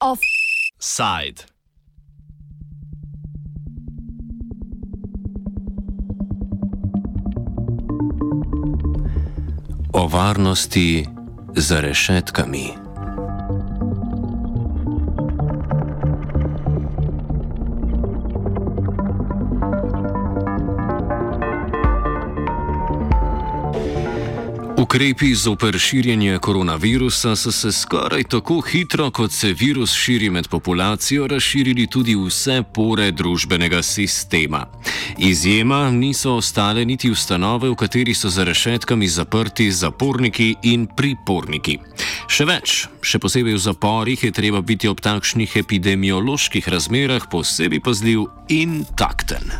Offside. O varnosti za rešetkami. Ukrepi zoper širjenje koronavirusa so se skoraj tako hitro, kot se virus širi med populacijo, razširili tudi vse pore družbenega sistema. Izjema niso ostale niti ustanove, v kateri so za rešetkami zaprti zaporniki in priporniki. Še več, še posebej v zaporih je treba biti ob takšnih epidemioloških razmerah posebej pazljiv in takten.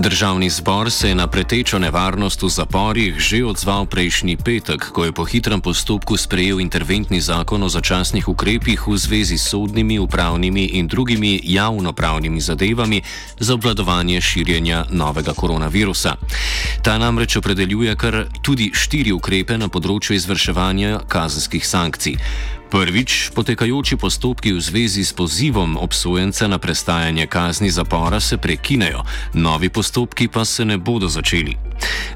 Državni zbor se je na pretečo nevarnost v zaporih že odzval prejšnji petek, ko je po hitrem postopku sprejel interventni zakon o začasnih ukrepih v zvezi s sodnimi, upravnimi in drugimi javnopravnimi zadevami za obvladovanje širjenja novega koronavirusa. Ta namreč opredeljuje kar tudi štiri ukrepe na področju izvrševanja kazenskih sankcij. Prvič, potekajoči postopki v zvezi s pozivom obsojenca na prestajanje kazni zapora se prekinejo, novi postopki pa se ne bodo začeli.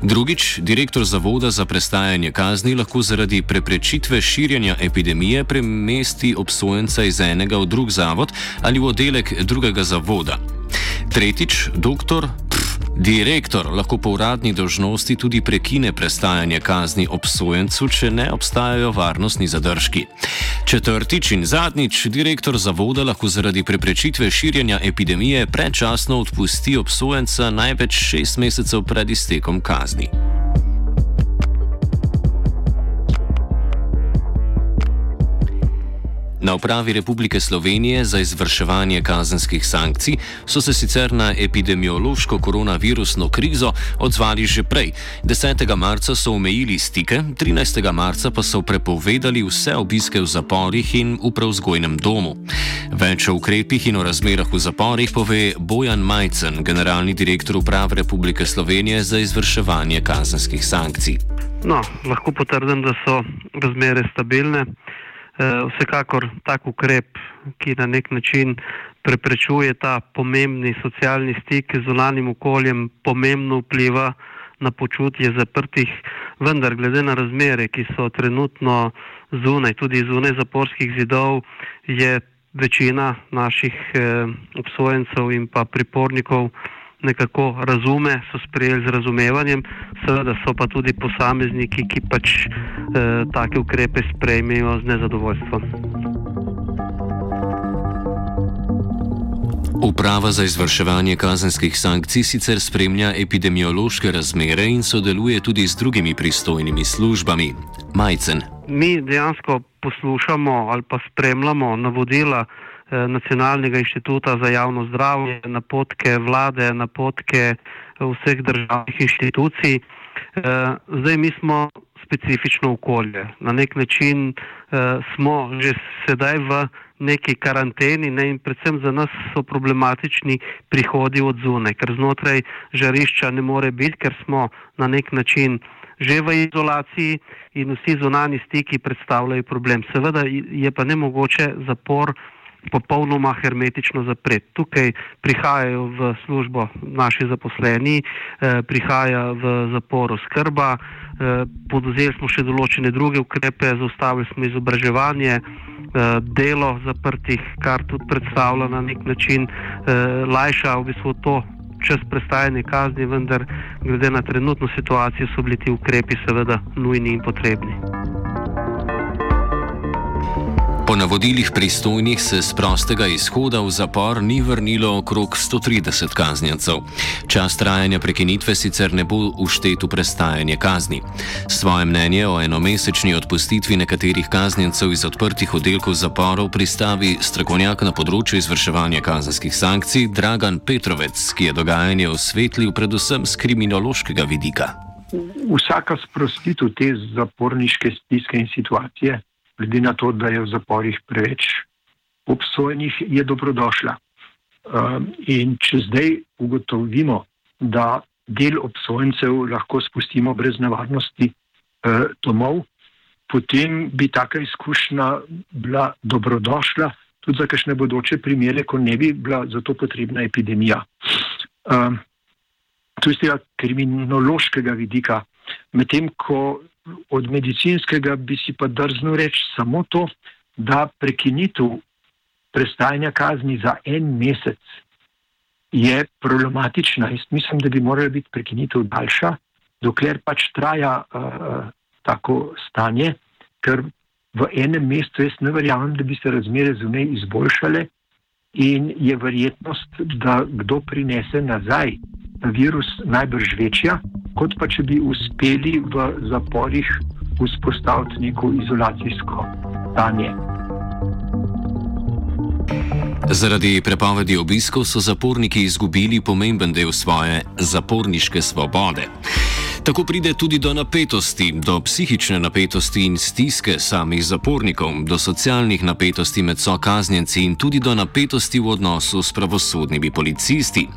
Drugič, direktor Zavoda za prestajanje kazni lahko zaradi preprečitve širjenja epidemije premesti obsojenca iz enega v drug zavod ali v oddelek drugega zavoda. Tretjič, doktor Direktor lahko po uradni dožnosti tudi prekine prestajanje kazni obsojencu, če ne obstajajo varnostni zadržki. Četrtič in zadnjič, direktor zavoda lahko zaradi preprečitve širjenja epidemije predčasno odpusti obsojenca največ šest mesecev pred iztekom kazni. Na upravi Republike Slovenije za izvrševanje kazenskih sankcij so se sicer na epidemiološko koronavirusno krizo odzvali že prej. 10. marca so omejili stike, 13. marca pa so prepovedali vse obiske v zaporih in v prevzgojnem domu. Več o ukrepih in o razmerah v zaporih pove Bojan Majcen, generalni direktor uprave Republike Slovenije za izvrševanje kazenskih sankcij. No, lahko potrdim, da so razmere stabilne. Eh, vsekakor tak ukrep, ki na nek način preprečuje ta pomembni socialni stik z zunanim okoljem, pomembno vpliva na počutje zaprtih, vendar glede na razmere, ki so trenutno zunaj, tudi zunaj zaporskih zidov, je večina naših eh, obsojencev in pa pripornikov nekako razume, so sprejeli z razumevanjem, seveda so pa tudi posamezniki, ki pač eh, take ukrepe sprejmejo z nezadovoljstvom. Uprava za izvrševanje kazenskih sankcij sicer spremlja epidemiološke razmere in sodeluje tudi z drugimi pristojnimi službami. Majcen. Mi dejansko poslušamo ali pa spremljamo navodila Nacionalnega inštituta za javno zdravje, napotke vlade, napotke vseh državnih inštitucij. Eh, zdaj mi smo specifično okolje. Na nek način eh, smo že sedaj v neki karanteni ne, in predvsem za nas so problematični prihodi od zune, ker znotraj žarišča ne more biti, ker smo na nek način že v izolaciji in vsi zunani stiki predstavljajo problem. Seveda je pa ne mogoče zapor popolnoma hermetično zapret. Tukaj prihajajo v službo naši zaposleni, eh, prihaja v zaporu skrba, eh, podozeli smo še določene druge ukrepe, zaustavili smo izobraževanje, eh, delo zaprtih, kar tudi predstavlja na nek način lajša v bistvu to čas prestajanja kazni, vendar glede na trenutno situacijo so bili ti ukrepi seveda nujni in potrebni. Po navodilih pristojnih se z prostega izhoda v zapor ni vrnilo okrog 130 kaznjencev. Čas trajanja prekinitve sicer ne bo uštet v prestajanje kazni. Svoje mnenje o enomesečni odpustitvi nekaterih kaznjencev iz odprtih oddelkov zaporov pristavi strokovnjak na področju izvrševanja kazenskih sankcij Dragan Petrovec, ki je dogajanje osvetlil predvsem z kriminološkega vidika. vsaka sprostitev te zaporniške stiske in situacije, glede na to, da je v zaporih preveč obsojenih, je dobrodošla. Um, in če zdaj ugotovimo, da del obsojencev lahko spustimo brez nevarnosti uh, domov, potem bi taka izkušnja bila dobrodošla tudi za kakšne bodoče primere, ko ne bi bila za to potrebna epidemija. Um, to je z tega kriminološkega vidika. Medtem ko od medicinskega bi si pa drznil reči samo to, da prekinitev prestajanja kazni za en mesec je problematična. Jaz mislim, da bi morala biti prekinitev daljša, dokler pač traja uh, tako stanje, ker v enem mestu jaz ne verjamem, da bi se razmere zunaj izboljšale in je verjetnost, da kdo prinese nazaj virus najbrž večja, kot pa če bi uspeli v zaporih vzpostaviti neko izolacijsko stanje. Zaradi prepovedi obiskov so zaporniki izgubili pomemben del svoje zaporniške svobode. Tako pride tudi do napetosti, do psihične napetosti in stiske samih zapornikov, do socialnih napetosti med sokaznjenci in tudi do napetosti v odnosu s pravosodnimi policisti.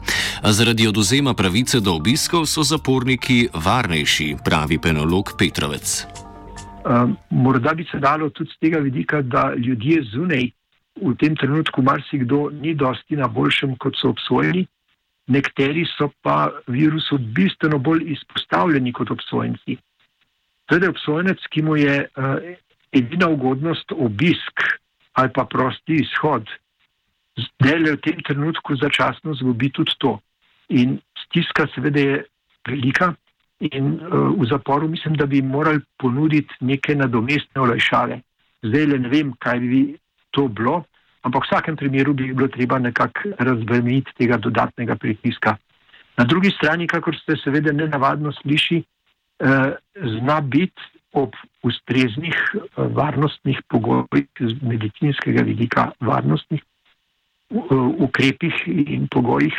A zaradi oduzema pravice do obiskov so zaporniki varnejši, pravi penolog Petrovec. Uh, morda bi se dalo tudi z tega vidika, da ljudje zunaj v tem trenutku marsikdo ni dosti na boljšem, kot so obsojeni nekateri so pa virusu bistveno bolj izpostavljeni kot obsojenci. Torej, obsojenec, ki mu je uh, edina ugodnost obisk ali pa prosti izhod, zdaj le v tem trenutku začasno zgubi tudi to. In stiska seveda je velika in uh, v zaporu mislim, da bi morali ponuditi neke nadomestne olajšave. Zdaj le ne vem, kaj bi to bilo, ampak v vsakem primeru bi bilo treba nekako razbremeniti tega dodatnega pritiska. Na drugi strani, kakor ste seveda nenavadno sliši, eh, zna biti ob ustreznih eh, varnostnih pogojih, z medicinskega vidika varnostnih uh, ukrepih in pogojih,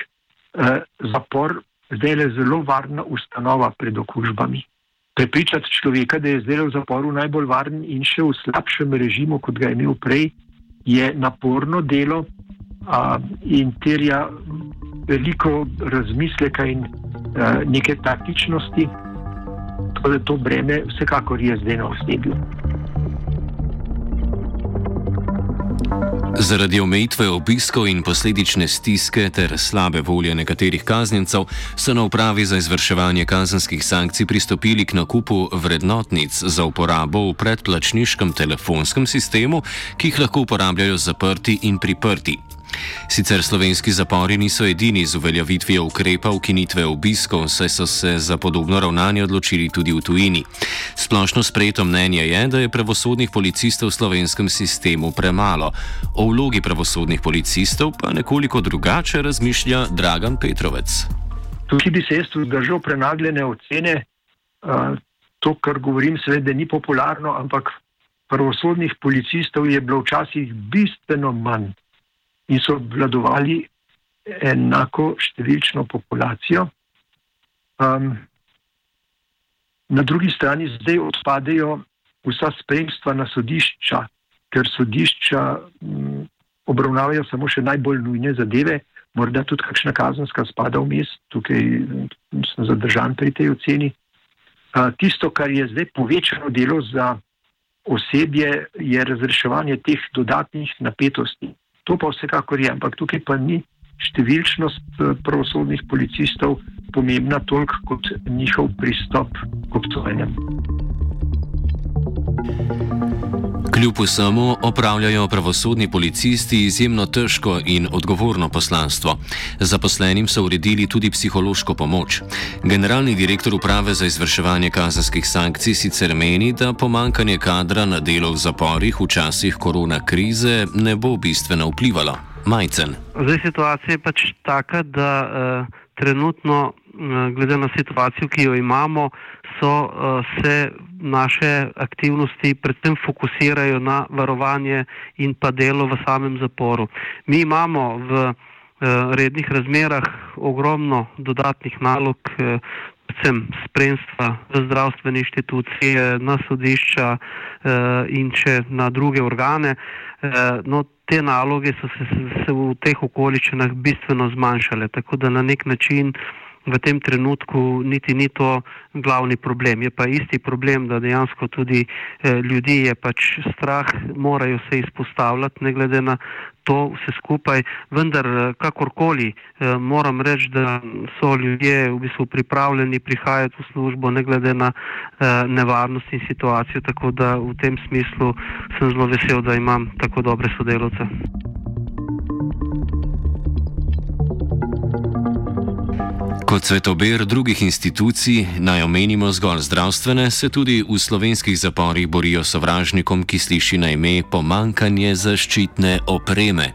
eh, zapor zdaj le zelo varna ustanova pred okužbami. Prepričati človeka, da je zdaj v zaporu najbolj varen in še v slabšem režimu, kot ga je imel prej, je naporno delo a, in terja veliko razmisleka in a, neke taktičnosti. Torej, to breme vsekakor je zdaj na osebju. Zaradi omejitve obiskov in posledične stiske ter slabe volje nekaterih kaznjencev so na upravi za izvrševanje kazenskih sankcij pristopili k nakupu vrednotnic za uporabo v predplačniškem telefonskem sistemu, ki jih lahko uporabljajo zaprti in priprti. Sicer slovenski zapori niso edini z uveljavitvijo ukrepa ukinitve obiskov, saj so se za podobno ravnanje odločili tudi v tujini. Splošno sprejeto mnenje je, da je pravosodnih policistov v slovenskem sistemu premalo. O vlogi pravosodnih policistov pa nekoliko drugače razmišlja Dragan Petrovec. Tukaj bi se jaz vzdržal prenagljene ocene. To, kar govorim, seveda ni popularno, ampak pravosodnih policistov je bilo včasih bistveno manj in so obvladovali enako številčno populacijo. Um, na drugi strani zdaj odpadejo vsa spremstva na sodišča, ker sodišča um, obravnavajo samo še najbolj nujne zadeve, morda tudi kakšna kazenska spada vmes, tukaj sem zadržan pri tej oceni. Uh, tisto, kar je zdaj povečano delo za osebje, je razreševanje teh dodatnih napetosti. To pa vsekakor je, ampak tukaj pa ni številčnost eh, pravosodnih policistov pomembna toliko kot njihov pristop k obsojenjem. Kljub vsemu opravljajo pravosodni policisti izjemno težko in odgovorno poslanstvo. Zaposlenim so uredili tudi psihološko pomoč. Generalni direktor uprave za izvrševanje kazenskih sankcij sicer meni, da pomankanje kadra na delo v zaporih v časih korona krize ne bo bistveno vplivalo. Majcen. Zdaj situacija je pač taka, da uh, trenutno, uh, glede na situacijo, ki jo imamo, so uh, se naše aktivnosti predvsem fokusirajo na varovanje in pa delo v samem zaporu. Mi imamo v eh, rednih razmerah ogromno dodatnih nalog, eh, predvsem spremstva v zdravstvene inštitucije, na sodišča in če na druge organe. No, te naloge so se, se v teh okoliščinah bistveno zmanjšale, tako da na nek način v tem trenutku niti ni to glavni problem. Je pa isti problem, da dejansko tudi eh, ljudi je pač strah, morajo se izpostavljati, ne glede na to vse skupaj. Vendar, eh, kakorkoli, eh, moram reči, da so ljudje v bistvu pripravljeni prihajati v službo, ne glede na eh, nevarnost in situacijo. Tako da v tem smislu sem zelo vesel, da imam tako dobre sodelovce. Kot svetober drugih institucij, naj omenimo zgolj zdravstvene, se tudi v slovenskih zaporih borijo sovražnikom, ki sliši na ime pomankanje zaščitne opreme.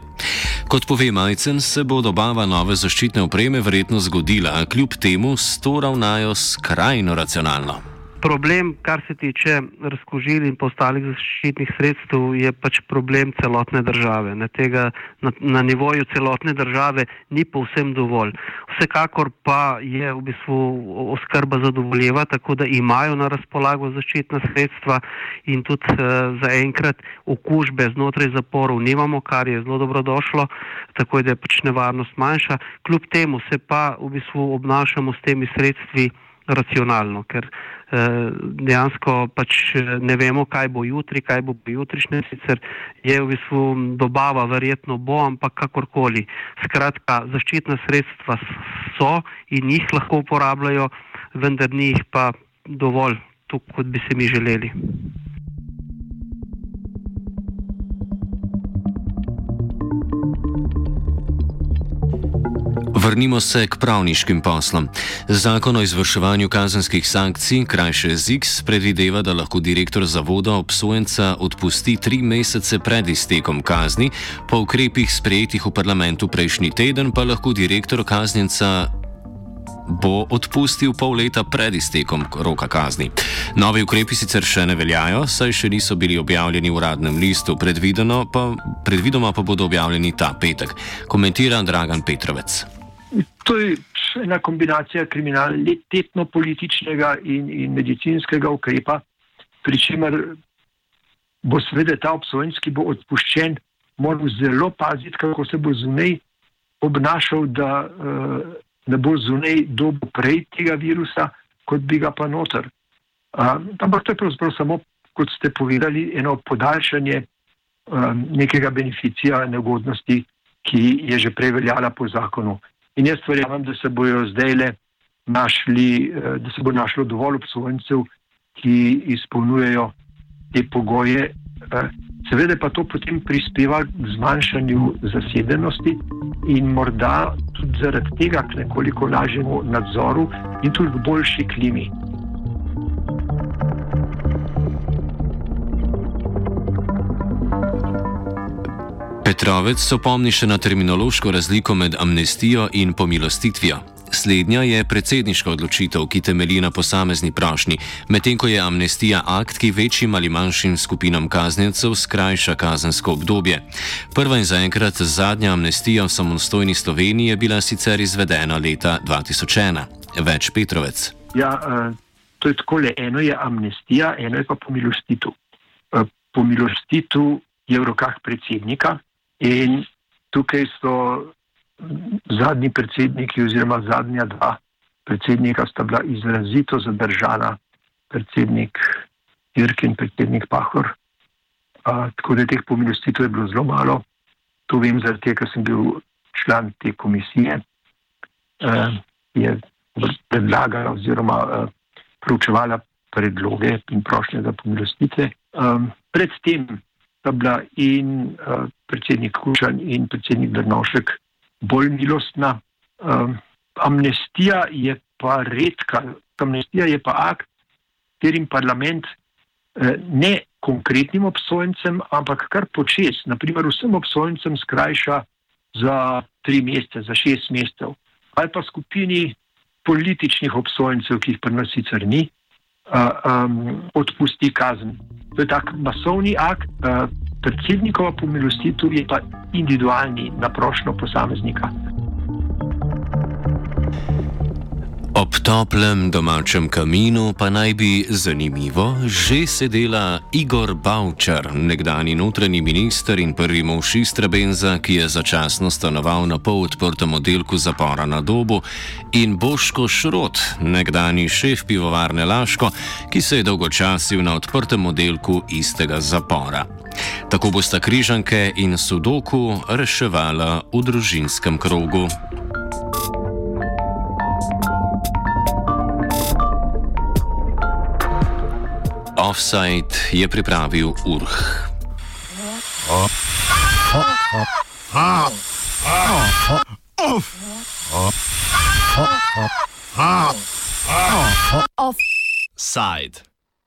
Kot pove Majcen, se bo dobava nove zaščitne opreme verjetno zgodila, kljub temu s to ravnajo skrajno racionalno problem, kar se tiče razkožil in ostalih zaščitnih sredstev, je pač problem celotne države. Tega, na, na nivoju celotne države ni povsem dovolj. Vsekakor pa je v bistvu oskrba zadovoljeva, tako da imajo na razpolago zaščitna sredstva in tudi uh, zaenkrat okužbe znotraj zaporov nimamo, kar je zelo dobrodošlo, tako da je pač nevarnost manjša. Kljub temu se pa v bistvu obnašamo s temi sredstvi racionalno, ker eh, dejansko pač eh, ne vemo, kaj bo jutri, kaj bo jutrišnje, sicer je v bistvu dobava verjetno bo, ampak kakorkoli. Skratka, zaščitna sredstva so in jih lahko uporabljajo, vendar ni jih pa dovolj, tukaj, kot bi se mi želeli. Vrnimo se k pravniškim poslom. Zakon o izvrševanju kazenskih sankcij, krajše ZIX, predvideva, da lahko direktor zavoda obsojenca odpusti tri mesece pred iztekom kazni, po ukrepih sprejetih v parlamentu prejšnji teden pa lahko direktor kaznjenca bo odpustil pol leta pred iztekom roka kazni. Novi ukrepi sicer še ne veljajo, saj še niso bili objavljeni v uradnem listu, pa, predvidoma pa bodo objavljeni ta petek, komentira Dragan Petrovec. To je ena kombinacija kriminalitetno-političnega in, in medicinskega ukrepa, pri čemer bo seveda ta obsojenec, ki bo odpuščen, moral zelo paziti, kako se bo zunaj obnašal, da uh, ne bo zunaj dobo prej tega virusa, kot bi ga pa noter. Uh, ampak to je pravzaprav samo, kot ste povedali, eno podaljšanje um, nekega beneficija negodnosti, ki je že prej veljala po zakonu. In jaz verjamem, da se bojo zdaj le našli, eh, da se bo našlo dovolj obsojencev, ki izpolnjujejo te pogoje. Eh, seveda pa to potem prispeva k zmanjšanju zasedenosti in morda tudi zaradi tega k nekoliko lažjemu nadzoru in tudi k boljši klimi. Petrovec opomni še na terminološko razliko med amnestijo in pomilostitvijo. Slednja je predsedniška odločitev, ki temelji na posamezni prošnji, medtem ko je amnestija akt, ki večjim ali manjšim skupinam kaznjencev skrajša kazensko obdobje. Prva in zaenkrat zadnja amnestija v samostojni Sloveniji je bila sicer izvedena leta 2001. Več Petrovec. Ja, uh, to je tako, eno je amnestija, eno je pa pomilostitev. Uh, pomilostitev je v rokah predsednika, In tukaj so zadnji predsedniki, oziroma zadnja dva predsednika, sta bila izrazito zadržana, predsednik Jirk in predsednik Pahor. A, tako da teh pomilostitev je bilo zelo malo. To vem, zaradi tega, ker sem bil član te komisije, e, je predlagala oziroma e, proučevala predloge in prošnje za pomilostitve. E, predtem sta bila in uh, predsednik Kučan in predsednik Drnovšek bolj milostna. Um, amnestija je pa redka. Amnestija je pa akt, katerim parlament uh, ne konkretnim obsojencem, ampak kar počes, naprimer vsem obsojencem skrajša za tri mesece, za šest mesecev, ali pa skupini političnih obsojencev, ki jih pri nas sicer ni, uh, um, odpusti kazen. To je tak masovni akt, uh, predsednikova pomilostitev je pa individualni na prošnjo posameznika. Ob toplem domačem kaminu pa naj bi zanimivo že sedela Igor Bavčar, nekdani notranji minister in prvi mož Istrebenza, ki je začasno stanoval na pol odprtem oddelku zapora na dobu, in Boško Šrot, nekdani šef pivovarne Laško, ki se je dolgočasil na odprtem oddelku istega zapora. Tako bosta križanke in sudoku reševala v družinskem krogu. Offside je pripravil Urh. Offside.